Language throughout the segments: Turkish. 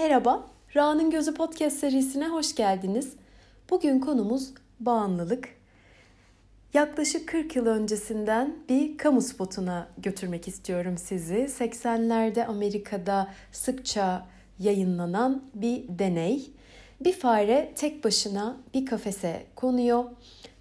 Merhaba, Ra'nın Gözü Podcast serisine hoş geldiniz. Bugün konumuz bağımlılık. Yaklaşık 40 yıl öncesinden bir kamu spotuna götürmek istiyorum sizi. 80'lerde Amerika'da sıkça yayınlanan bir deney. Bir fare tek başına bir kafese konuyor.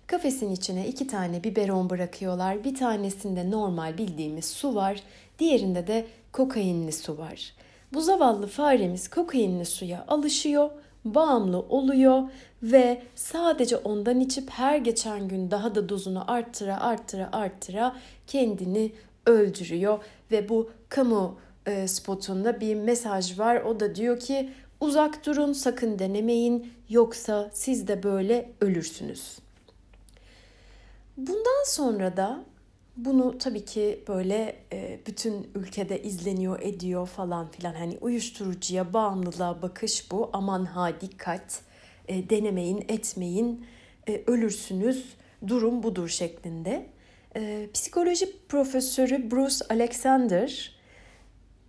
Kafesin içine iki tane biberon bırakıyorlar. Bir tanesinde normal bildiğimiz su var. Diğerinde de kokainli su var. Bu zavallı faremiz kokainli suya alışıyor, bağımlı oluyor ve sadece ondan içip her geçen gün daha da dozunu arttıra arttıra arttıra kendini öldürüyor ve bu kamu e, spotunda bir mesaj var. O da diyor ki uzak durun sakın denemeyin yoksa siz de böyle ölürsünüz. Bundan sonra da bunu tabii ki böyle e, bütün ülkede izleniyor ediyor falan filan. Hani uyuşturucuya bağımlılığa bakış bu. Aman ha dikkat e, denemeyin etmeyin e, ölürsünüz durum budur şeklinde. Psikoloji profesörü Bruce Alexander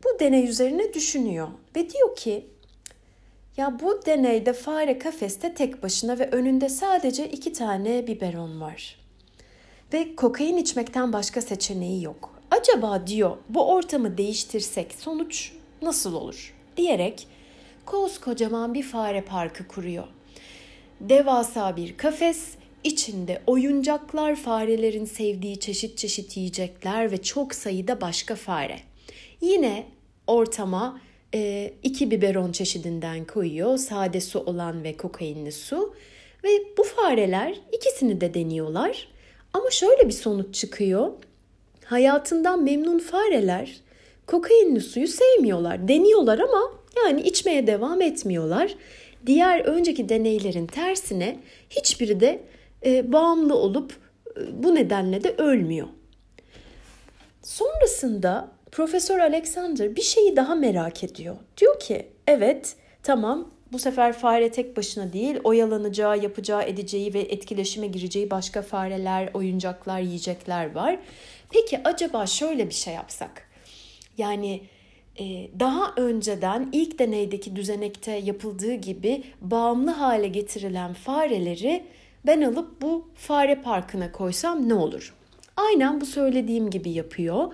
bu deney üzerine düşünüyor ve diyor ki ya bu deneyde fare kafeste tek başına ve önünde sadece iki tane biberon var ve kokain içmekten başka seçeneği yok. Acaba diyor bu ortamı değiştirsek sonuç nasıl olur diyerek koskocaman bir fare parkı kuruyor. Devasa bir kafes, içinde oyuncaklar, farelerin sevdiği çeşit çeşit yiyecekler ve çok sayıda başka fare. Yine ortama e, iki biberon çeşidinden koyuyor. Sade su olan ve kokainli su. Ve bu fareler ikisini de deniyorlar ama şöyle bir sonuç çıkıyor. Hayatından memnun fareler kokainli suyu sevmiyorlar. Deniyorlar ama yani içmeye devam etmiyorlar. Diğer önceki deneylerin tersine hiçbiri de e, bağımlı olup e, bu nedenle de ölmüyor. Sonrasında Profesör Alexander bir şeyi daha merak ediyor. Diyor ki evet tamam bu sefer fare tek başına değil, oyalanacağı, yapacağı, edeceği ve etkileşime gireceği başka fareler, oyuncaklar, yiyecekler var. Peki acaba şöyle bir şey yapsak? Yani e, daha önceden ilk deneydeki düzenekte yapıldığı gibi bağımlı hale getirilen fareleri ben alıp bu fare parkına koysam ne olur? Aynen bu söylediğim gibi yapıyor.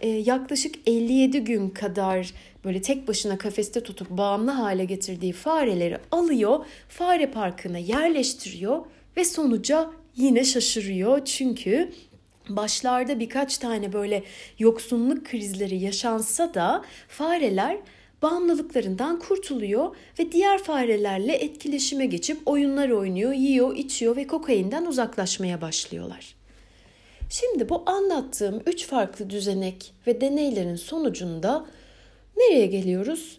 Ee, yaklaşık 57 gün kadar böyle tek başına kafeste tutup bağımlı hale getirdiği fareleri alıyor, fare parkına yerleştiriyor ve sonuca yine şaşırıyor. Çünkü başlarda birkaç tane böyle yoksunluk krizleri yaşansa da fareler bağımlılıklarından kurtuluyor ve diğer farelerle etkileşime geçip oyunlar oynuyor, yiyor, içiyor ve kokainden uzaklaşmaya başlıyorlar. Şimdi bu anlattığım üç farklı düzenek ve deneylerin sonucunda nereye geliyoruz?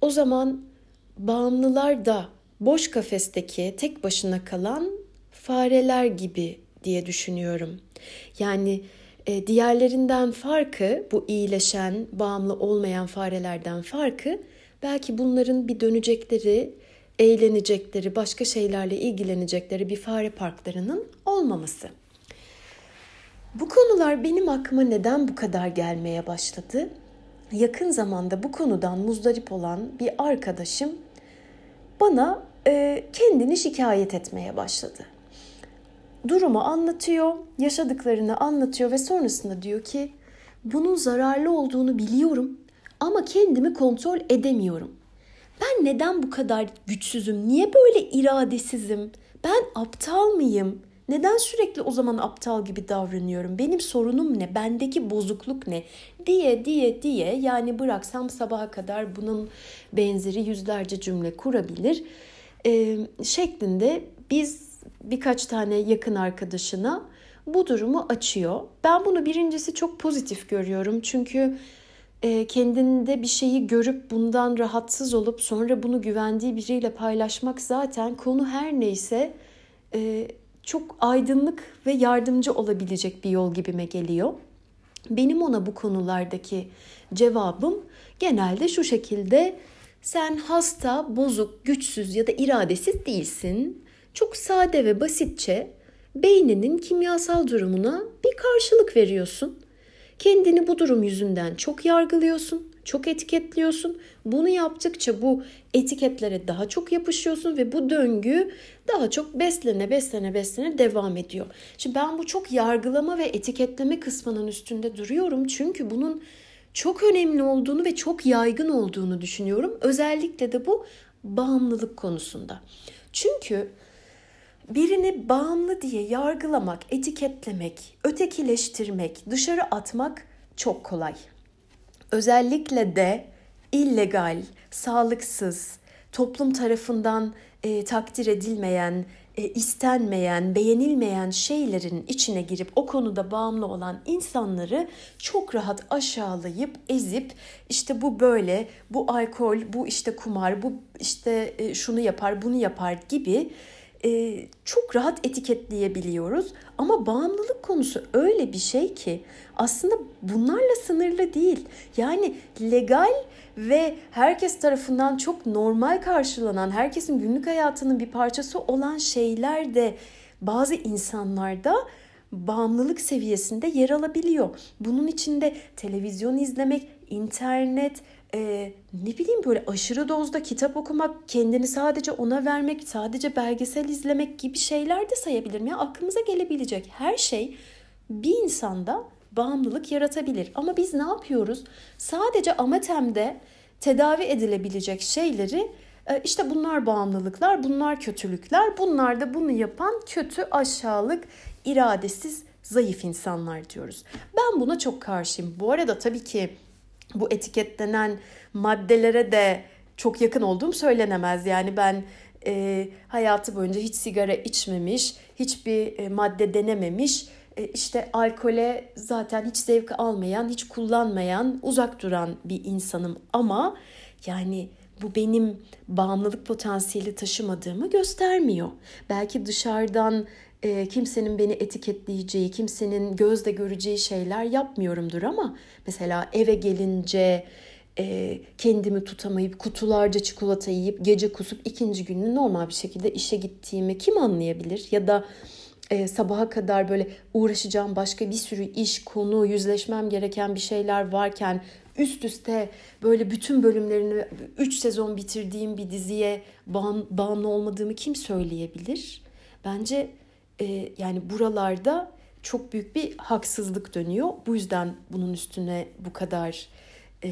O zaman bağımlılar da boş kafesteki tek başına kalan fareler gibi diye düşünüyorum. Yani e, diğerlerinden farkı bu iyileşen, bağımlı olmayan farelerden farkı belki bunların bir dönecekleri, eğlenecekleri, başka şeylerle ilgilenecekleri bir fare parklarının olmaması. Bu konular benim aklıma neden bu kadar gelmeye başladı? Yakın zamanda bu konudan muzdarip olan bir arkadaşım bana e, kendini şikayet etmeye başladı. Durumu anlatıyor, yaşadıklarını anlatıyor ve sonrasında diyor ki bunun zararlı olduğunu biliyorum ama kendimi kontrol edemiyorum. Ben neden bu kadar güçsüzüm? Niye böyle iradesizim? Ben aptal mıyım? Neden sürekli o zaman aptal gibi davranıyorum? Benim sorunum ne? Bendeki bozukluk ne? Diye diye diye yani bıraksam sabaha kadar bunun benzeri yüzlerce cümle kurabilir. Ee, şeklinde biz birkaç tane yakın arkadaşına bu durumu açıyor. Ben bunu birincisi çok pozitif görüyorum. Çünkü kendinde bir şeyi görüp bundan rahatsız olup sonra bunu güvendiği biriyle paylaşmak zaten konu her neyse çok aydınlık ve yardımcı olabilecek bir yol gibime geliyor. Benim ona bu konulardaki cevabım genelde şu şekilde sen hasta, bozuk, güçsüz ya da iradesiz değilsin. Çok sade ve basitçe beyninin kimyasal durumuna bir karşılık veriyorsun. Kendini bu durum yüzünden çok yargılıyorsun. Çok etiketliyorsun. Bunu yaptıkça bu etiketlere daha çok yapışıyorsun ve bu döngü daha çok beslene beslene beslene devam ediyor. Şimdi ben bu çok yargılama ve etiketleme kısmının üstünde duruyorum. Çünkü bunun çok önemli olduğunu ve çok yaygın olduğunu düşünüyorum. Özellikle de bu bağımlılık konusunda. Çünkü birini bağımlı diye yargılamak, etiketlemek, ötekileştirmek, dışarı atmak çok kolay. Özellikle de illegal, sağlıksız, toplum tarafından e, takdir edilmeyen, e, istenmeyen, beğenilmeyen şeylerin içine girip o konuda bağımlı olan insanları çok rahat aşağılayıp ezip işte bu böyle, bu alkol, bu işte kumar, bu işte e, şunu yapar, bunu yapar gibi e, çok rahat etiketleyebiliyoruz. Ama bağımlılık konusu öyle bir şey ki aslında bunlarla sınırlı değil. Yani legal ve herkes tarafından çok normal karşılanan, herkesin günlük hayatının bir parçası olan şeyler de bazı insanlarda bağımlılık seviyesinde yer alabiliyor. Bunun içinde televizyon izlemek, internet, e, ne bileyim böyle aşırı dozda kitap okumak, kendini sadece ona vermek, sadece belgesel izlemek gibi şeyler de sayabilirim. Ya aklımıza gelebilecek her şey bir insanda bağımlılık yaratabilir. Ama biz ne yapıyoruz? Sadece amatemde tedavi edilebilecek şeyleri işte bunlar bağımlılıklar, bunlar kötülükler, bunlar da bunu yapan kötü, aşağılık, iradesiz, zayıf insanlar diyoruz. Ben buna çok karşıyım. Bu arada tabii ki bu etiketlenen maddelere de çok yakın olduğum söylenemez. Yani ben e, hayatı boyunca hiç sigara içmemiş, hiçbir e, madde denememiş, e, işte alkole zaten hiç zevk almayan, hiç kullanmayan, uzak duran bir insanım. Ama yani bu benim bağımlılık potansiyeli taşımadığımı göstermiyor. Belki dışarıdan e, kimsenin beni etiketleyeceği, kimsenin gözle göreceği şeyler yapmıyorumdur ama mesela eve gelince e, kendimi tutamayıp kutularca çikolata yiyip gece kusup ikinci günü normal bir şekilde işe gittiğimi kim anlayabilir? Ya da e, sabaha kadar böyle uğraşacağım başka bir sürü iş, konu, yüzleşmem gereken bir şeyler varken üst üste böyle bütün bölümlerini 3 sezon bitirdiğim bir diziye bağımlı olmadığımı kim söyleyebilir? Bence e, yani buralarda çok büyük bir haksızlık dönüyor. Bu yüzden bunun üstüne bu kadar e,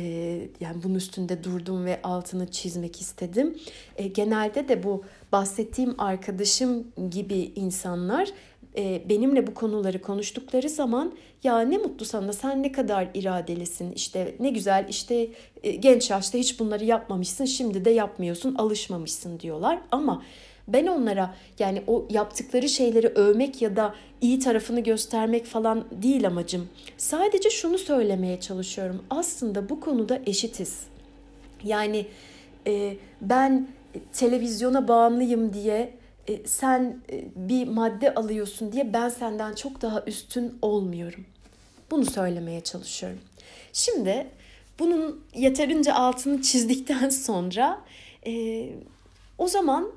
yani bunun üstünde durdum ve altını çizmek istedim. E, genelde de bu bahsettiğim arkadaşım gibi insanlar e, benimle bu konuları konuştukları zaman ya ne mutlu sana sen ne kadar iradelisin işte ne güzel işte e, genç yaşta hiç bunları yapmamışsın şimdi de yapmıyorsun alışmamışsın diyorlar ama ben onlara yani o yaptıkları şeyleri övmek ya da iyi tarafını göstermek falan değil amacım. Sadece şunu söylemeye çalışıyorum. Aslında bu konuda eşitiz. Yani e, ben televizyona bağımlıyım diye e, sen e, bir madde alıyorsun diye ben senden çok daha üstün olmuyorum. Bunu söylemeye çalışıyorum. Şimdi bunun yeterince altını çizdikten sonra e, o zaman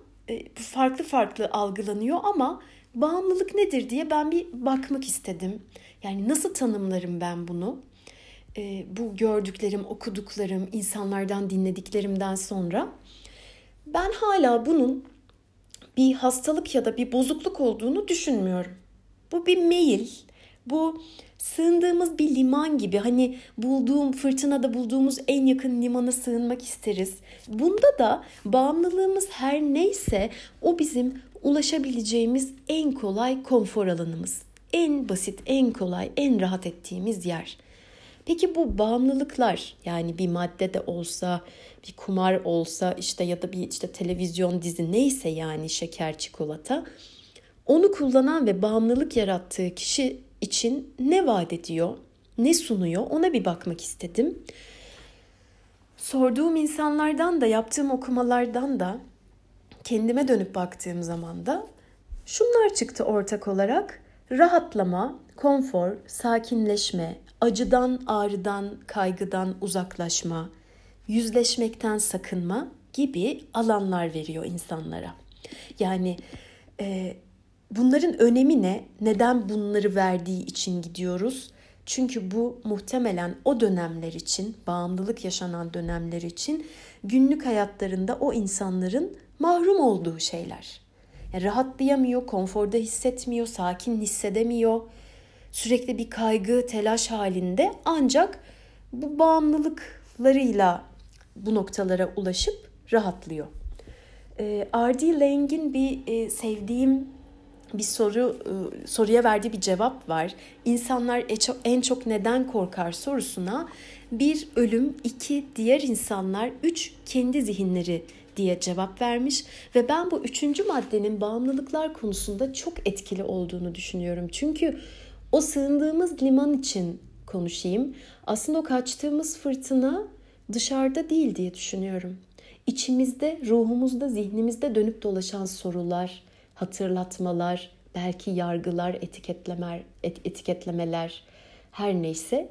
farklı farklı algılanıyor ama bağımlılık nedir diye ben bir bakmak istedim. Yani nasıl tanımlarım ben bunu? E, bu gördüklerim, okuduklarım, insanlardan dinlediklerimden sonra ben hala bunun bir hastalık ya da bir bozukluk olduğunu düşünmüyorum. Bu bir meyil, bu sığındığımız bir liman gibi hani bulduğum fırtınada bulduğumuz en yakın limana sığınmak isteriz. Bunda da bağımlılığımız her neyse o bizim ulaşabileceğimiz en kolay konfor alanımız. En basit, en kolay, en rahat ettiğimiz yer. Peki bu bağımlılıklar yani bir madde de olsa, bir kumar olsa işte ya da bir işte televizyon dizi neyse yani şeker, çikolata onu kullanan ve bağımlılık yarattığı kişi için ne vaat ediyor, ne sunuyor ona bir bakmak istedim. Sorduğum insanlardan da yaptığım okumalardan da kendime dönüp baktığım zaman da şunlar çıktı ortak olarak. Rahatlama, konfor, sakinleşme, acıdan, ağrıdan, kaygıdan uzaklaşma, yüzleşmekten sakınma gibi alanlar veriyor insanlara. Yani e, bunların önemi ne? Neden bunları verdiği için gidiyoruz? Çünkü bu muhtemelen o dönemler için, bağımlılık yaşanan dönemler için günlük hayatlarında o insanların mahrum olduğu şeyler. Yani rahatlayamıyor, konforda hissetmiyor, sakin hissedemiyor. Sürekli bir kaygı, telaş halinde ancak bu bağımlılıklarıyla bu noktalara ulaşıp rahatlıyor. E, R.D. Laing'in bir e, sevdiğim bir soru e, soruya verdiği bir cevap var. İnsanlar en çok neden korkar sorusuna bir ölüm, iki diğer insanlar, üç kendi zihinleri diye cevap vermiş ve ben bu üçüncü maddenin bağımlılıklar konusunda çok etkili olduğunu düşünüyorum. Çünkü o sığındığımız liman için konuşayım. Aslında o kaçtığımız fırtına dışarıda değil diye düşünüyorum. İçimizde, ruhumuzda, zihnimizde dönüp dolaşan sorular, hatırlatmalar, belki yargılar, etiketlemer, etiketlemeler her neyse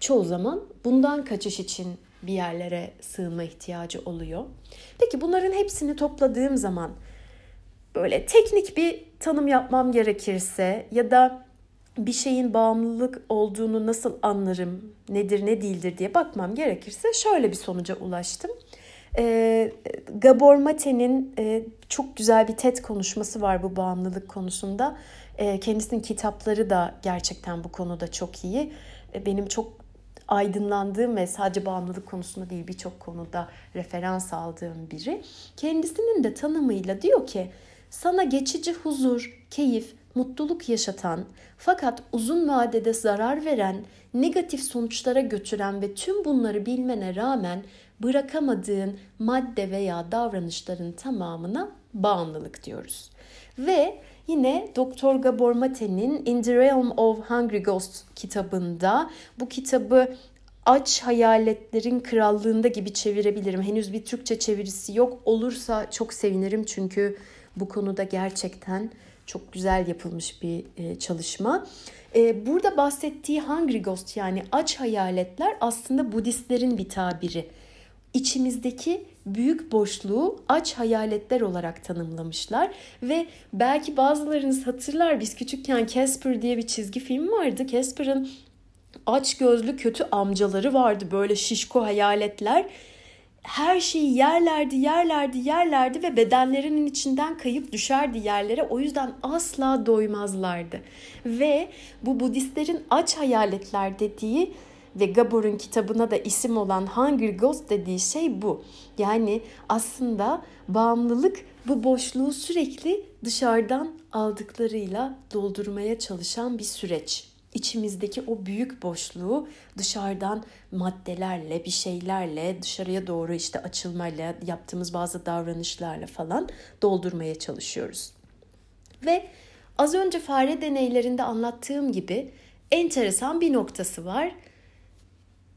çoğu zaman bundan kaçış için bir yerlere sığınma ihtiyacı oluyor. Peki bunların hepsini topladığım zaman böyle teknik bir tanım yapmam gerekirse ya da bir şeyin bağımlılık olduğunu nasıl anlarım, nedir ne değildir diye bakmam gerekirse şöyle bir sonuca ulaştım. E, Gabor Mate'nin e, çok güzel bir TED konuşması var bu bağımlılık konusunda. E, kendisinin kitapları da gerçekten bu konuda çok iyi. E, benim çok aydınlandığım ve sadece bağımlılık konusunda değil birçok konuda referans aldığım biri. Kendisinin de tanımıyla diyor ki sana geçici huzur, keyif, mutluluk yaşatan fakat uzun vadede zarar veren, negatif sonuçlara götüren ve tüm bunları bilmene rağmen bırakamadığın madde veya davranışların tamamına bağımlılık diyoruz. Ve yine Dr. Gabor Mate'nin In the Realm of Hungry Ghosts kitabında bu kitabı aç hayaletlerin krallığında gibi çevirebilirim. Henüz bir Türkçe çevirisi yok. Olursa çok sevinirim çünkü bu konuda gerçekten çok güzel yapılmış bir e, çalışma. E, burada bahsettiği Hungry Ghost yani aç hayaletler aslında Budistlerin bir tabiri içimizdeki büyük boşluğu aç hayaletler olarak tanımlamışlar ve belki bazılarınız hatırlar biz küçükken Casper diye bir çizgi film vardı. Casper'ın aç gözlü kötü amcaları vardı böyle şişko hayaletler. Her şeyi yerlerdi, yerlerdi, yerlerdi ve bedenlerinin içinden kayıp düşerdi yerlere. O yüzden asla doymazlardı. Ve bu Budistlerin aç hayaletler dediği ve Gabor'un kitabına da isim olan Hunger Ghost dediği şey bu. Yani aslında bağımlılık bu boşluğu sürekli dışarıdan aldıklarıyla doldurmaya çalışan bir süreç. İçimizdeki o büyük boşluğu dışarıdan maddelerle, bir şeylerle, dışarıya doğru işte açılmayla, yaptığımız bazı davranışlarla falan doldurmaya çalışıyoruz. Ve az önce fare deneylerinde anlattığım gibi enteresan bir noktası var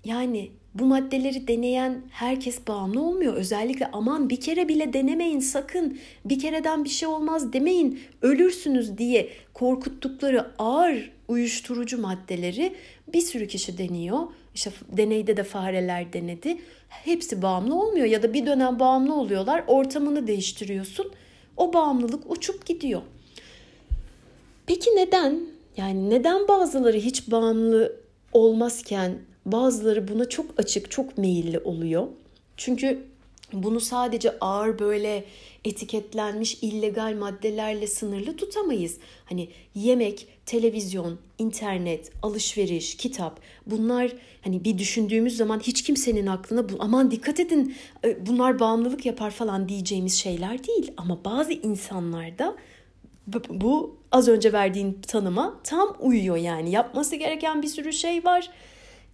yani bu maddeleri deneyen herkes bağımlı olmuyor. Özellikle aman bir kere bile denemeyin sakın. Bir kereden bir şey olmaz demeyin. Ölürsünüz diye korkuttukları ağır uyuşturucu maddeleri bir sürü kişi deniyor. İşte deneyde de fareler denedi. Hepsi bağımlı olmuyor ya da bir dönem bağımlı oluyorlar. Ortamını değiştiriyorsun. O bağımlılık uçup gidiyor. Peki neden? Yani neden bazıları hiç bağımlı olmazken Bazıları buna çok açık, çok meyilli oluyor. Çünkü bunu sadece ağır böyle etiketlenmiş illegal maddelerle sınırlı tutamayız. Hani yemek, televizyon, internet, alışveriş, kitap bunlar hani bir düşündüğümüz zaman hiç kimsenin aklına bu aman dikkat edin e, bunlar bağımlılık yapar falan diyeceğimiz şeyler değil. Ama bazı insanlarda bu az önce verdiğin tanıma tam uyuyor yani. Yapması gereken bir sürü şey var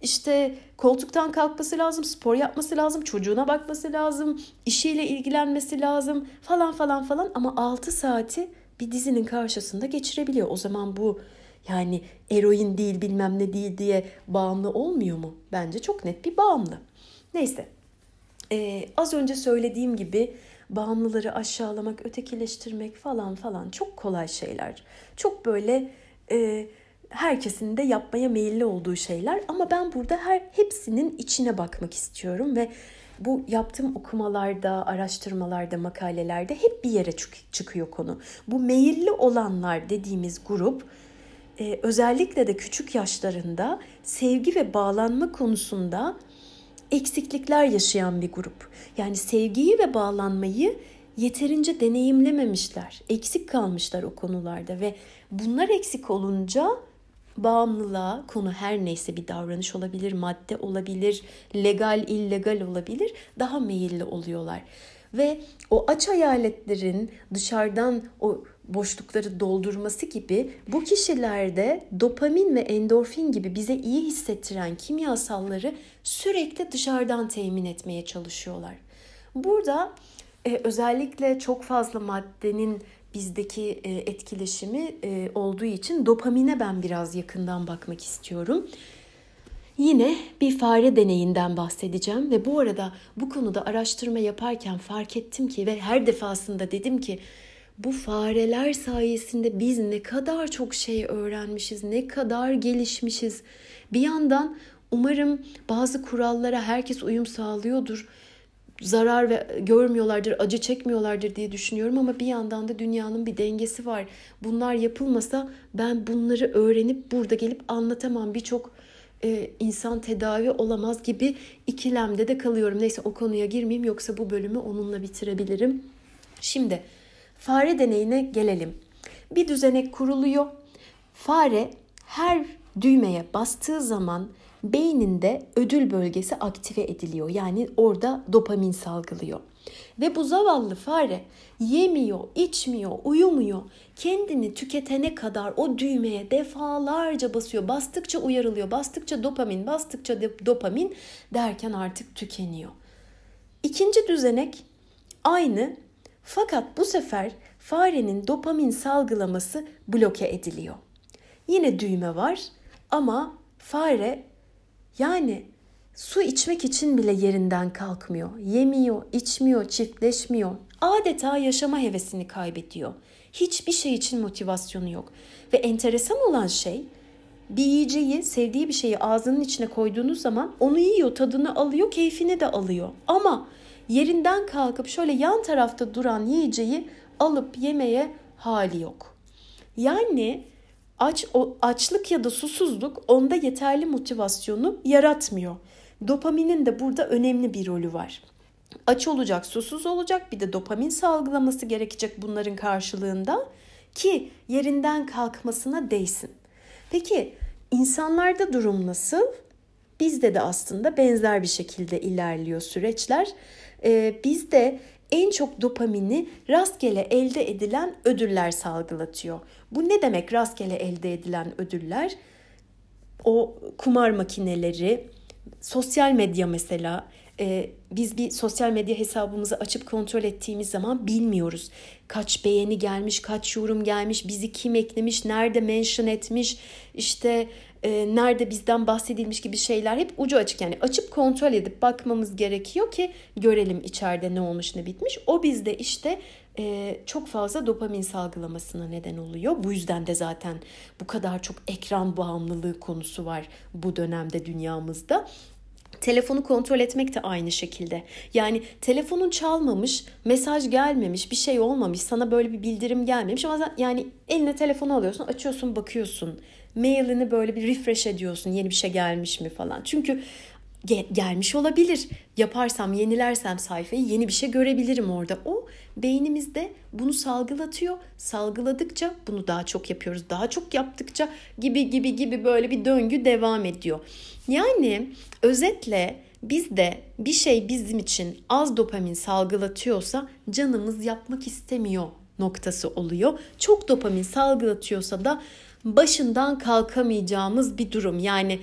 işte koltuktan kalkması lazım, spor yapması lazım, çocuğuna bakması lazım, işiyle ilgilenmesi lazım falan falan falan ama 6 saati bir dizinin karşısında geçirebiliyor. O zaman bu yani eroin değil bilmem ne değil diye bağımlı olmuyor mu? Bence çok net bir bağımlı. Neyse ee, az önce söylediğim gibi bağımlıları aşağılamak, ötekileştirmek falan falan çok kolay şeyler. Çok böyle e, herkesin de yapmaya meyilli olduğu şeyler ama ben burada her hepsinin içine bakmak istiyorum ve bu yaptığım okumalarda, araştırmalarda, makalelerde hep bir yere çıkıyor konu. Bu meyilli olanlar dediğimiz grup e, özellikle de küçük yaşlarında sevgi ve bağlanma konusunda eksiklikler yaşayan bir grup. Yani sevgiyi ve bağlanmayı yeterince deneyimlememişler. Eksik kalmışlar o konularda ve bunlar eksik olunca bağımlılığa konu her neyse bir davranış olabilir, madde olabilir, legal illegal olabilir daha meyilli oluyorlar. Ve o aç hayaletlerin dışarıdan o boşlukları doldurması gibi bu kişilerde dopamin ve endorfin gibi bize iyi hissettiren kimyasalları sürekli dışarıdan temin etmeye çalışıyorlar. Burada e, özellikle çok fazla maddenin bizdeki e, etkileşimi e, olduğu için dopamine ben biraz yakından bakmak istiyorum. Yine bir fare deneyinden bahsedeceğim ve bu arada bu konuda araştırma yaparken fark ettim ki ve her defasında dedim ki bu fareler sayesinde biz ne kadar çok şey öğrenmişiz, ne kadar gelişmişiz. Bir yandan umarım bazı kurallara herkes uyum sağlıyordur zarar ve görmüyorlardır, acı çekmiyorlardır diye düşünüyorum ama bir yandan da dünyanın bir dengesi var. Bunlar yapılmasa ben bunları öğrenip burada gelip anlatamam. Birçok e, insan tedavi olamaz gibi ikilemde de kalıyorum. Neyse o konuya girmeyeyim yoksa bu bölümü onunla bitirebilirim. Şimdi fare deneyine gelelim. Bir düzenek kuruluyor. Fare her düğmeye bastığı zaman beyninde ödül bölgesi aktive ediliyor. Yani orada dopamin salgılıyor. Ve bu zavallı fare yemiyor, içmiyor, uyumuyor. Kendini tüketene kadar o düğmeye defalarca basıyor. Bastıkça uyarılıyor, bastıkça dopamin, bastıkça dopamin derken artık tükeniyor. İkinci düzenek aynı fakat bu sefer farenin dopamin salgılaması bloke ediliyor. Yine düğme var ama fare yani su içmek için bile yerinden kalkmıyor. Yemiyor, içmiyor, çiftleşmiyor. Adeta yaşama hevesini kaybediyor. Hiçbir şey için motivasyonu yok. Ve enteresan olan şey bir yiyeceği, sevdiği bir şeyi ağzının içine koyduğunuz zaman onu yiyor, tadını alıyor, keyfini de alıyor. Ama yerinden kalkıp şöyle yan tarafta duran yiyeceği alıp yemeye hali yok. Yani aç o açlık ya da susuzluk onda yeterli motivasyonu yaratmıyor. Dopaminin de burada önemli bir rolü var. Aç olacak, susuz olacak, bir de dopamin salgılaması gerekecek bunların karşılığında ki yerinden kalkmasına değsin. Peki insanlarda durum nasıl? Bizde de aslında benzer bir şekilde ilerliyor süreçler. Ee, bizde en çok dopamini rastgele elde edilen ödüller salgılatıyor. Bu ne demek rastgele elde edilen ödüller? O kumar makineleri, sosyal medya mesela e, biz bir sosyal medya hesabımızı açıp kontrol ettiğimiz zaman bilmiyoruz. Kaç beğeni gelmiş, kaç yorum gelmiş, bizi kim eklemiş, nerede mention etmiş, işte e, nerede bizden bahsedilmiş gibi şeyler hep ucu açık. Yani açıp kontrol edip bakmamız gerekiyor ki görelim içeride ne olmuş ne bitmiş. O bizde işte e, çok fazla dopamin salgılamasına neden oluyor. Bu yüzden de zaten bu kadar çok ekran bağımlılığı konusu var bu dönemde dünyamızda. Telefonu kontrol etmek de aynı şekilde. Yani telefonun çalmamış, mesaj gelmemiş, bir şey olmamış, sana böyle bir bildirim gelmemiş ama yani eline telefonu alıyorsun, açıyorsun, bakıyorsun. Mailini böyle bir refresh ediyorsun, yeni bir şey gelmiş mi falan. Çünkü gel- gelmiş olabilir. Yaparsam, yenilersem sayfayı yeni bir şey görebilirim orada. O beynimizde bunu salgılatıyor. Salgıladıkça bunu daha çok yapıyoruz. Daha çok yaptıkça gibi gibi gibi böyle bir döngü devam ediyor. Yani özetle bizde bir şey bizim için az dopamin salgılatıyorsa canımız yapmak istemiyor noktası oluyor. Çok dopamin salgılatıyorsa da başından kalkamayacağımız bir durum. Yani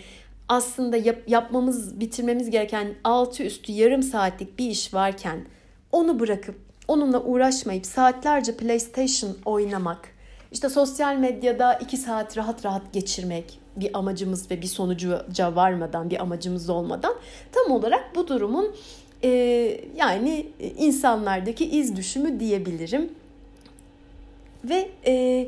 aslında yap, yapmamız, bitirmemiz gereken altı üstü yarım saatlik bir iş varken onu bırakıp onunla uğraşmayıp saatlerce PlayStation oynamak, işte sosyal medyada iki saat rahat rahat geçirmek bir amacımız ve bir sonuca varmadan, bir amacımız olmadan tam olarak bu durumun e, yani insanlardaki iz düşümü diyebilirim. Ve e,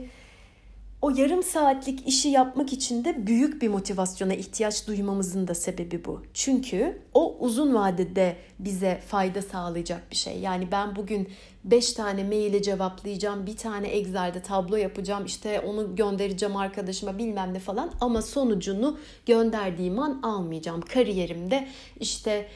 o yarım saatlik işi yapmak için de büyük bir motivasyona ihtiyaç duymamızın da sebebi bu. Çünkü o uzun vadede bize fayda sağlayacak bir şey. Yani ben bugün 5 tane maile cevaplayacağım, bir tane Excel'de tablo yapacağım, işte onu göndereceğim arkadaşıma bilmem ne falan ama sonucunu gönderdiğim an almayacağım. Kariyerimde işte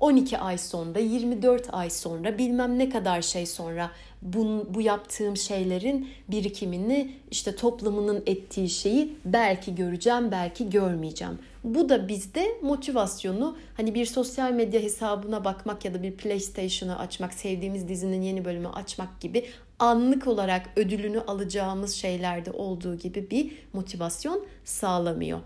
12 ay sonra, 24 ay sonra, bilmem ne kadar şey sonra bu, bu yaptığım şeylerin birikimini işte toplamının ettiği şeyi belki göreceğim, belki görmeyeceğim. Bu da bizde motivasyonu hani bir sosyal medya hesabına bakmak ya da bir PlayStation'ı açmak, sevdiğimiz dizinin yeni bölümü açmak gibi anlık olarak ödülünü alacağımız şeylerde olduğu gibi bir motivasyon sağlamıyor.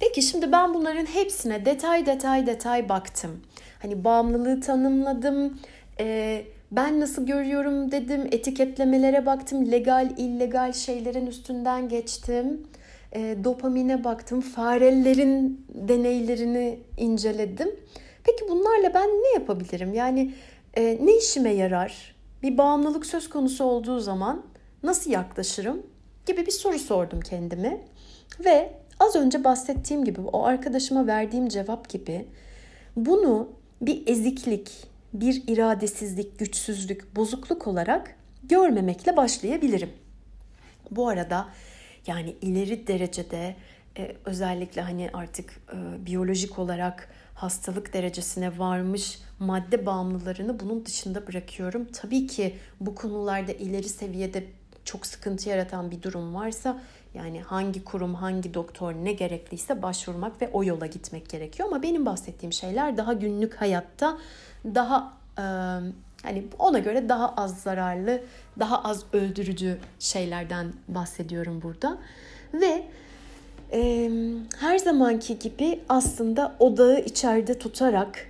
Peki şimdi ben bunların hepsine detay detay detay baktım. Hani bağımlılığı tanımladım, e, ben nasıl görüyorum dedim, etiketlemelere baktım, legal illegal şeylerin üstünden geçtim. E, dopamine baktım, farelerin deneylerini inceledim. Peki bunlarla ben ne yapabilirim? Yani e, ne işime yarar? Bir bağımlılık söz konusu olduğu zaman nasıl yaklaşırım? Gibi bir soru sordum kendime. Ve az önce bahsettiğim gibi o arkadaşıma verdiğim cevap gibi bunu bir eziklik, bir iradesizlik, güçsüzlük, bozukluk olarak görmemekle başlayabilirim. Bu arada yani ileri derecede e, özellikle hani artık e, biyolojik olarak hastalık derecesine varmış madde bağımlılarını bunun dışında bırakıyorum. Tabii ki bu konularda ileri seviyede çok sıkıntı yaratan bir durum varsa yani hangi kurum, hangi doktor ne gerekliyse başvurmak ve o yola gitmek gerekiyor. Ama benim bahsettiğim şeyler daha günlük hayatta daha e, hani ona göre daha az zararlı, daha az öldürücü şeylerden bahsediyorum burada. Ve e, her zamanki gibi aslında odağı içeride tutarak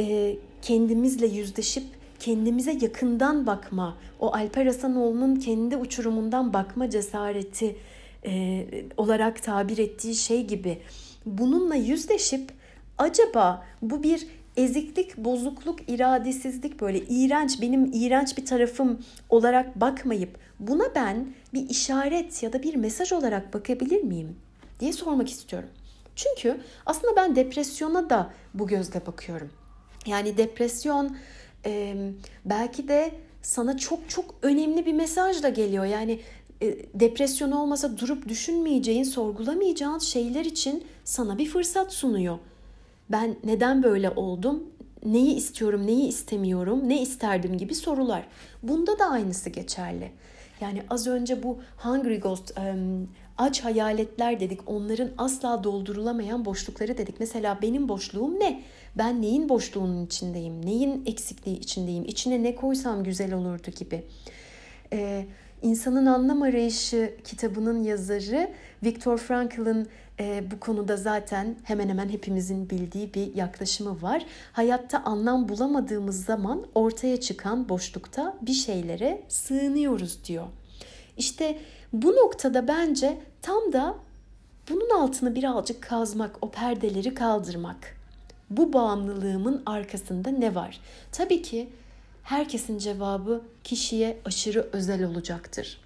e, kendimizle yüzleşip kendimize yakından bakma, o Alper Hasanoğlu'nun kendi uçurumundan bakma cesareti e, olarak tabir ettiği şey gibi bununla yüzleşip acaba bu bir eziklik, bozukluk, iradesizlik böyle iğrenç, benim iğrenç bir tarafım olarak bakmayıp buna ben bir işaret ya da bir mesaj olarak bakabilir miyim diye sormak istiyorum. Çünkü aslında ben depresyona da bu gözle bakıyorum. Yani depresyon e, belki de sana çok çok önemli bir mesaj da geliyor. Yani e, depresyon olmasa durup düşünmeyeceğin, sorgulamayacağın şeyler için sana bir fırsat sunuyor. Ben neden böyle oldum? Neyi istiyorum, neyi istemiyorum, ne isterdim gibi sorular. Bunda da aynısı geçerli. Yani az önce bu Hungry Ghost, aç hayaletler dedik. Onların asla doldurulamayan boşlukları dedik. Mesela benim boşluğum ne? Ben neyin boşluğunun içindeyim? Neyin eksikliği içindeyim? İçine ne koysam güzel olurdu gibi. Ee, İnsanın Anlam Arayışı kitabının yazarı Viktor Frankl'ın e, bu konuda zaten hemen hemen hepimizin bildiği bir yaklaşımı var. Hayatta anlam bulamadığımız zaman ortaya çıkan boşlukta bir şeylere sığınıyoruz diyor. İşte bu noktada bence tam da bunun altını birazcık kazmak, o perdeleri kaldırmak. Bu bağımlılığımın arkasında ne var? Tabii ki herkesin cevabı kişiye aşırı özel olacaktır.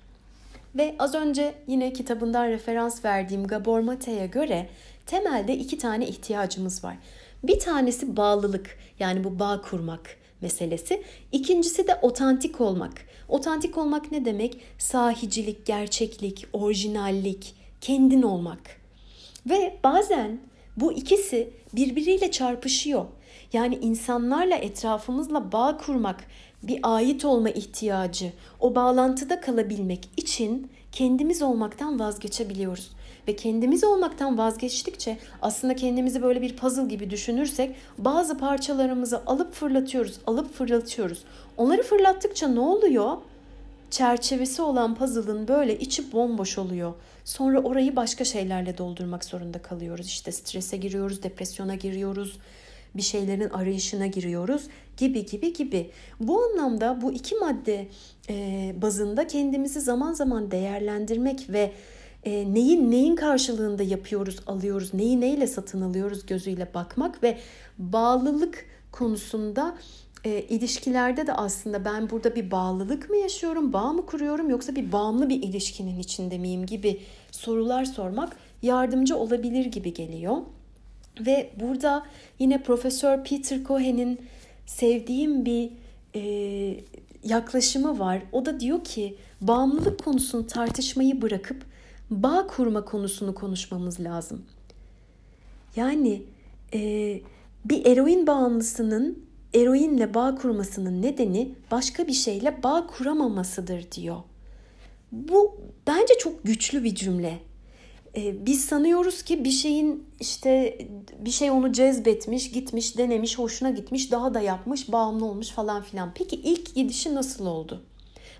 Ve az önce yine kitabından referans verdiğim Gabor Mate'ye göre temelde iki tane ihtiyacımız var. Bir tanesi bağlılık yani bu bağ kurmak meselesi. İkincisi de otantik olmak. Otantik olmak ne demek? Sahicilik, gerçeklik, orijinallik, kendin olmak. Ve bazen bu ikisi birbiriyle çarpışıyor. Yani insanlarla etrafımızla bağ kurmak, bir ait olma ihtiyacı, o bağlantıda kalabilmek için kendimiz olmaktan vazgeçebiliyoruz. Ve kendimiz olmaktan vazgeçtikçe aslında kendimizi böyle bir puzzle gibi düşünürsek bazı parçalarımızı alıp fırlatıyoruz, alıp fırlatıyoruz. Onları fırlattıkça ne oluyor? Çerçevesi olan puzzle'ın böyle içi bomboş oluyor. Sonra orayı başka şeylerle doldurmak zorunda kalıyoruz. İşte strese giriyoruz, depresyona giriyoruz, bir şeylerin arayışına giriyoruz gibi gibi gibi. Bu anlamda bu iki madde e, bazında kendimizi zaman zaman değerlendirmek ve e, neyin neyin karşılığında yapıyoruz, alıyoruz, neyi neyle satın alıyoruz gözüyle bakmak ve bağlılık konusunda e, ilişkilerde de aslında ben burada bir bağlılık mı yaşıyorum, bağ mı kuruyorum yoksa bir bağımlı bir ilişkinin içinde miyim gibi sorular sormak yardımcı olabilir gibi geliyor. Ve burada yine Profesör Peter Cohen'in sevdiğim bir e, yaklaşımı var. O da diyor ki bağımlılık konusunu tartışmayı bırakıp bağ kurma konusunu konuşmamız lazım. Yani e, bir eroin bağımlısının eroinle bağ kurmasının nedeni başka bir şeyle bağ kuramamasıdır diyor. Bu bence çok güçlü bir cümle. Ee, biz sanıyoruz ki bir şeyin işte bir şey onu cezbetmiş, gitmiş, denemiş, hoşuna gitmiş, daha da yapmış, bağımlı olmuş falan filan. Peki ilk gidişi nasıl oldu?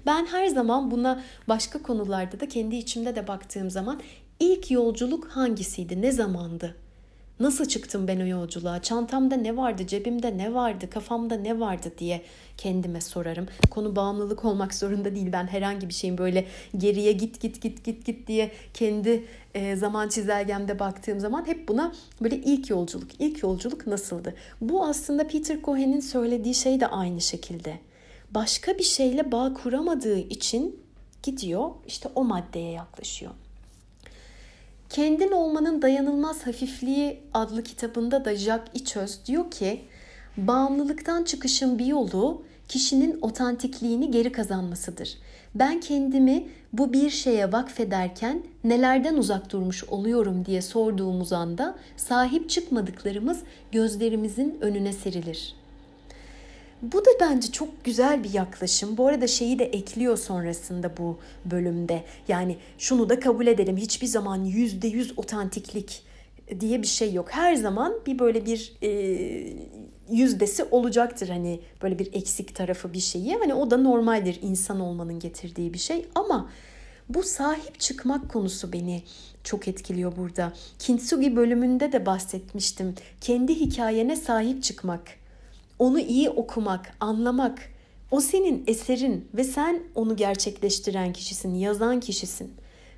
Ben her zaman buna başka konularda da kendi içimde de baktığım zaman ilk yolculuk hangisiydi, ne zamandı? Nasıl çıktım ben o yolculuğa? Çantamda ne vardı, cebimde ne vardı, kafamda ne vardı diye kendime sorarım. Konu bağımlılık olmak zorunda değil. Ben herhangi bir şeyin böyle geriye git git git git git diye kendi e, zaman çizelgemde baktığım zaman hep buna böyle ilk yolculuk, ilk yolculuk nasıldı? Bu aslında Peter Cohen'in söylediği şey de aynı şekilde. Başka bir şeyle bağ kuramadığı için gidiyor işte o maddeye yaklaşıyor. Kendin olmanın dayanılmaz hafifliği adlı kitabında da Jack İçöz diyor ki bağımlılıktan çıkışın bir yolu kişinin otantikliğini geri kazanmasıdır. Ben kendimi bu bir şeye vakfederken nelerden uzak durmuş oluyorum diye sorduğumuz anda sahip çıkmadıklarımız gözlerimizin önüne serilir.'' Bu da bence çok güzel bir yaklaşım. Bu arada şeyi de ekliyor sonrasında bu bölümde. Yani şunu da kabul edelim. Hiçbir zaman yüzde yüz otantiklik diye bir şey yok. Her zaman bir böyle bir e, yüzdesi olacaktır hani böyle bir eksik tarafı bir şeyi. Hani o da normaldir insan olmanın getirdiği bir şey ama bu sahip çıkmak konusu beni çok etkiliyor burada. Kintsugi bölümünde de bahsetmiştim. Kendi hikayene sahip çıkmak onu iyi okumak, anlamak, o senin eserin ve sen onu gerçekleştiren kişisin, yazan kişisin.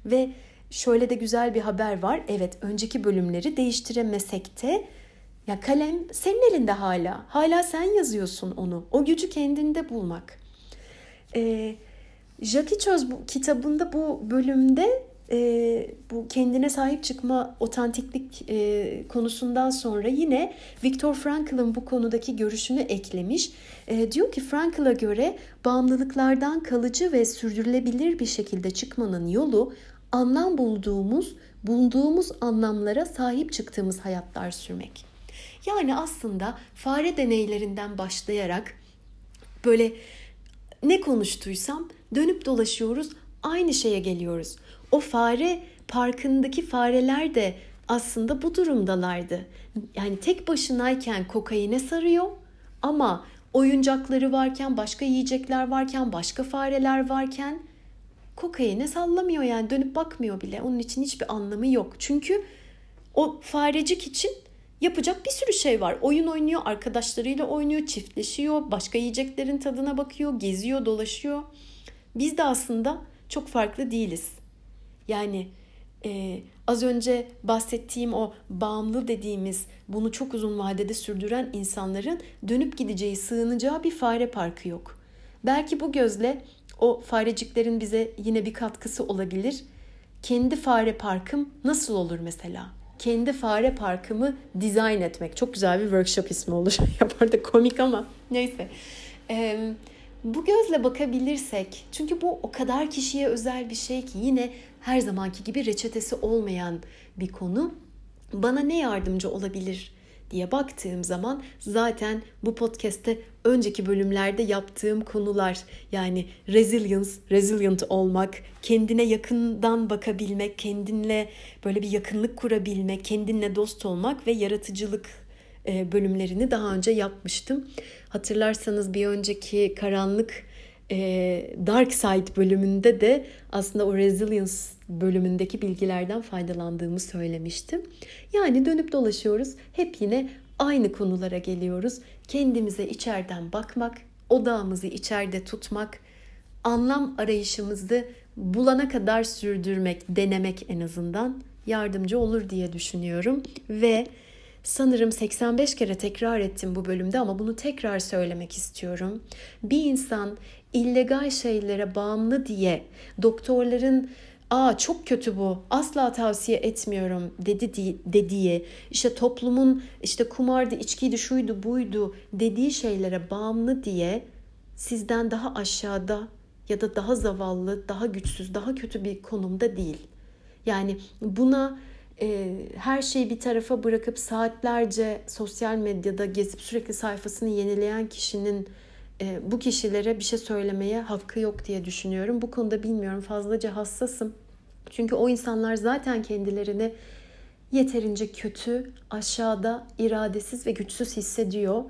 Ve şöyle de güzel bir haber var. Evet, önceki bölümleri değiştiremesek de ya kalem senin elinde hala. Hala sen yazıyorsun onu. O gücü kendinde bulmak. Ee, Jackie Çöz bu, kitabında bu bölümde e, bu kendine sahip çıkma otantiklik e, konusundan sonra yine Viktor Frankl'ın bu konudaki görüşünü eklemiş. E, diyor ki Frankl'a göre bağımlılıklardan kalıcı ve sürdürülebilir bir şekilde çıkmanın yolu anlam bulduğumuz, bulduğumuz anlamlara sahip çıktığımız hayatlar sürmek. Yani aslında fare deneylerinden başlayarak böyle ne konuştuysam dönüp dolaşıyoruz aynı şeye geliyoruz. O fare parkındaki fareler de aslında bu durumdalardı. Yani tek başınayken kokaine sarıyor ama oyuncakları varken, başka yiyecekler varken, başka fareler varken kokaine sallamıyor yani dönüp bakmıyor bile. Onun için hiçbir anlamı yok. Çünkü o farecik için yapacak bir sürü şey var. Oyun oynuyor, arkadaşlarıyla oynuyor, çiftleşiyor, başka yiyeceklerin tadına bakıyor, geziyor, dolaşıyor. Biz de aslında çok farklı değiliz. Yani e, az önce bahsettiğim o bağımlı dediğimiz bunu çok uzun vadede sürdüren insanların dönüp gideceği, sığınacağı bir fare parkı yok. Belki bu gözle o fareciklerin bize yine bir katkısı olabilir. Kendi fare parkım nasıl olur mesela? Kendi fare parkımı dizayn etmek. Çok güzel bir workshop ismi olur. Yapar da komik ama neyse. Eee bu gözle bakabilirsek çünkü bu o kadar kişiye özel bir şey ki yine her zamanki gibi reçetesi olmayan bir konu. Bana ne yardımcı olabilir diye baktığım zaman zaten bu podcast'te önceki bölümlerde yaptığım konular yani resilience, resilient olmak, kendine yakından bakabilmek, kendinle böyle bir yakınlık kurabilmek, kendinle dost olmak ve yaratıcılık e, bölümlerini daha önce yapmıştım. Hatırlarsanız bir önceki karanlık e, Dark Side bölümünde de aslında o Resilience bölümündeki bilgilerden faydalandığımı söylemiştim. Yani dönüp dolaşıyoruz. Hep yine aynı konulara geliyoruz. Kendimize içeriden bakmak, odağımızı içeride tutmak, anlam arayışımızı bulana kadar sürdürmek, denemek en azından yardımcı olur diye düşünüyorum ve sanırım 85 kere tekrar ettim bu bölümde ama bunu tekrar söylemek istiyorum. Bir insan illegal şeylere bağımlı diye doktorların aa çok kötü bu asla tavsiye etmiyorum dedi dediği işte toplumun işte kumardı içkiydi şuydu buydu dediği şeylere bağımlı diye sizden daha aşağıda ya da daha zavallı, daha güçsüz, daha kötü bir konumda değil. Yani buna e, her şeyi bir tarafa bırakıp saatlerce sosyal medyada gezip sürekli sayfasını yenileyen kişinin e, bu kişilere bir şey söylemeye hakkı yok diye düşünüyorum. Bu konuda bilmiyorum fazlaca hassasım. Çünkü o insanlar zaten kendilerini yeterince kötü, aşağıda, iradesiz ve güçsüz hissediyor.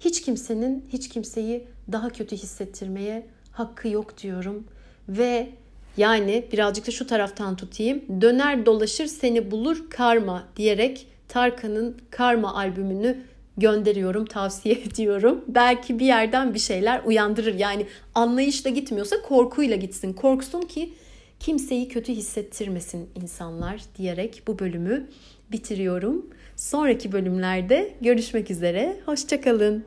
Hiç kimsenin hiç kimseyi daha kötü hissettirmeye hakkı yok diyorum. Ve yani birazcık da şu taraftan tutayım. Döner dolaşır seni bulur karma diyerek Tarkan'ın Karma albümünü gönderiyorum, tavsiye ediyorum. Belki bir yerden bir şeyler uyandırır. Yani anlayışla gitmiyorsa korkuyla gitsin. Korksun ki kimseyi kötü hissettirmesin insanlar diyerek bu bölümü bitiriyorum. Sonraki bölümlerde görüşmek üzere. Hoşçakalın.